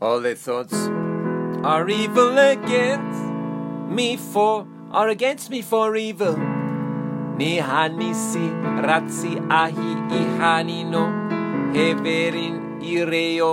all the thoughts are evil again me for are against me for evil nehanisi razi ahi ihanino heverin ireo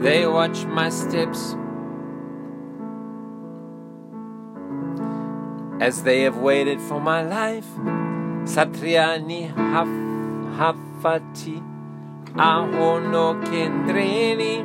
they watch my steps as they have waited for my life satria nihafati ahonokendreni